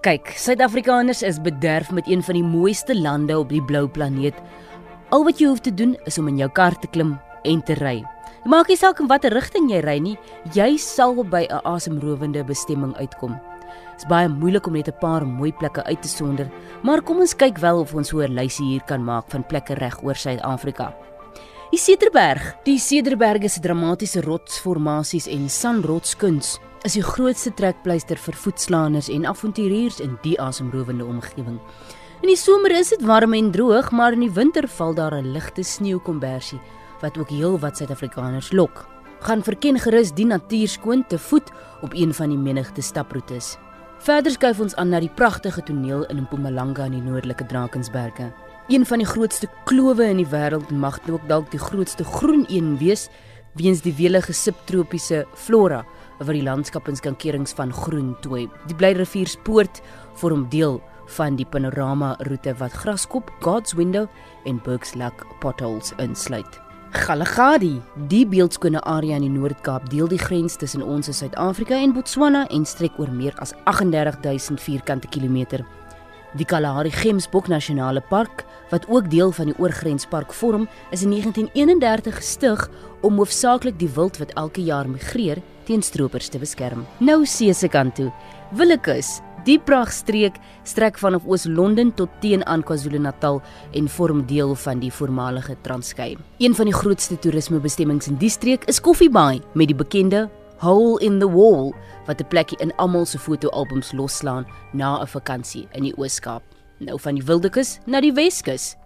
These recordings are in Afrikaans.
Kyk, Suid-Afrikaners is bederf met een van die mooiste lande op die blou planeet. Al wat jy hoef te doen is om in jou kar te klim en te ry. Maak nie saak in watter rigting jy ry nie, jy sal by 'n asemrowende bestemming uitkom. Dit is baie moeilik om net 'n paar mooi plekke uit te sonder, maar kom ons kyk wel of ons so 'n lysie hier kan maak van plekke reg oor Suid-Afrika. Die Cederberg, die Cederberge se dramatiese rotsformasies en sanrotskuns is die grootste trekpleister vir voetslaaners en avonturiers in die asemrowende omgewing. In die somer is dit warm en droog, maar in die winter val daar 'n ligte sneeukombersie wat ook heel wat Suid-Afrikaners lok. Gaan verken gerus die natuur skoon te voet op een van die menigte staproetes. Verder skuif ons aan na die pragtige toneel in Mpumalanga in die noordelike Drakensberge. Een van die grootste klowe in die wêreld mag ook dalk die grootste groen een wees weens die welige subtropiese flora wat die landskap in skankerings van groen tooi. Die Blyrivier-spoort vorm deel van die panorama roete wat Graskop, God's Window en Burgslak potholes insluit. Galagadi, die beeldskone area in die Noord-Kaap, deel die grens tussen ons in Suid-Afrika en Botswana en strek oor meer as 38000 vierkante kilometer. Die Kalahari Gemsbok Nasionale Park, wat ook deel van die oorgrenspark vorm, is in 1931 gestig om hoofsaaklik die wild wat elke jaar migreer teen stroopers te beskerm. Nou see se kant toe. Willekeurs Die pragtstreek strek vanaf Oos-London tot teen aan KwaZulu-Natal en vorm deel van die voormalige Transkei. Een van die grootste toerismebestemmings in die streek is Coffee Bay met die bekende Hole in the Wall wat 'n plekkie in almal se fotoalbums loslaan na 'n vakansie in die Oos-Kaap. Nou van die Wildekus na die Weskus.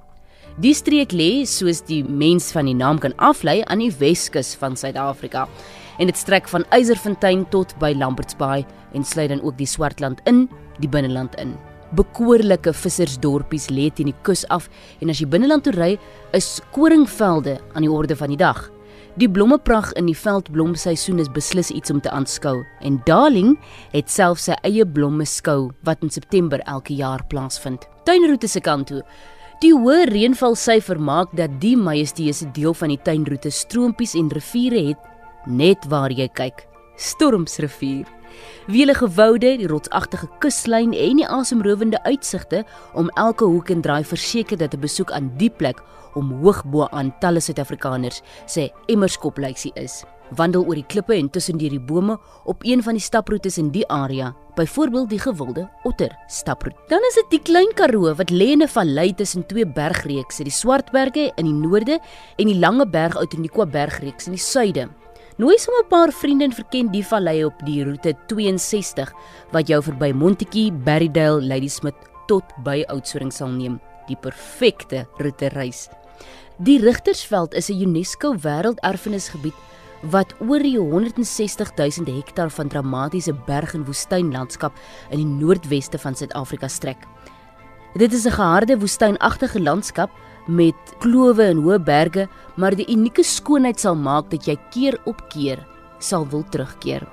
Die streek lê, soos die mens van die naam kan aflei, aan die Weskus van Suid-Afrika en dit strek van Eyserfontein tot by Lambert's Bay en sluit dan ook die Swartland in, die binneland in. Bekoorlike vissersdorpies lê teen die kus af en as jy binneland toe ry, is koringvelde aan die orde van die dag. Die blommeprag in die veldblomseisoen is beslis iets om te aanskou en Darling het self sy eie blommeskou wat in September elke jaar plaasvind. Tuinroete se kant toe. Die hoë reënvalsyfer maak dat die majesteuse deel van die tuinroete stroompies en riviere het net waar jy kyk. Stormsrivier. Wielige woude, die rotsagtige kuslyn en die asemrowende uitsigte om elke hoek en draai verseker dat 'n besoek aan die plek om hoog bo aan talle Suid-Afrikaners sê Emmerskop lyksi is. Wandel oor die klippe en tussen die bome op een van die staproetes in die area, byvoorbeeld die gewilde Otter staproete. Dan is dit die Klein Karoo wat lê in 'n vallei tussen twee bergreekse, die Swartberge in die noorde en die Lange Berg uit in die Kwabergreeks in die suide. Nooi sommer 'n paar vriende en verken die vallei op die roete 62 wat jou verby Montetjie, Berrydale, Ladysmith tot by Oudtshoorn sal neem. Die perfekte roete reis. Die Rigtersveld is 'n UNESCO wêrelderfenisgebied wat oor die 160 000 hektaar van dramatiese berg- en woestynlandskap in die noordweste van Suid-Afrika strek. Dit is 'n geharde woestynagtige landskap met klowe en hoë berge, maar die unieke skoonheid sal maak dat jy keer op keer sal wil terugkeer.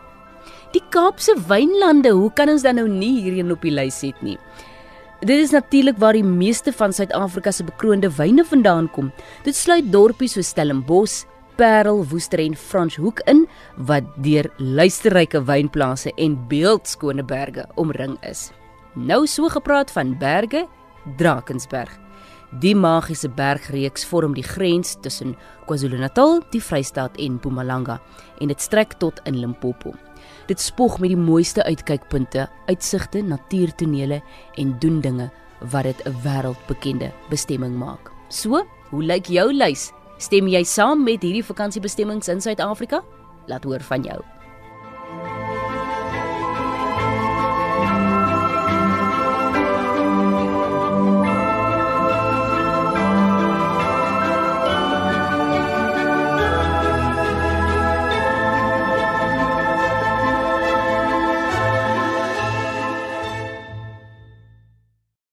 Die Kaapse wynlande, hoe kan ons dan nou nie hierheen op die lys sit nie? Dit is natuurlik waar die meeste van Suid-Afrika se bekroonde wyne vandaan kom. Dit sluit dorpies so Stellenbosch, Parel, Woester en Franshoek in wat deur luisterryke wynplase en beeldskone berge omring is. Nou so gepraat van berge, Drakensberg. Die magiese bergreeks vorm die grens tussen KwaZulu-Natal, die Vrystaat en Mpumalanga en dit strek tot in Limpopo. Dit spog met die mooiste uitkykpunte, uitsigte, natuurtonele en doen dinge wat dit 'n wêreldbekende bestemming maak. So, hoe lyk jou lys? Stem jy saam met hierdie vakansiebestemmings in Suid-Afrika? Laat hoor van jou.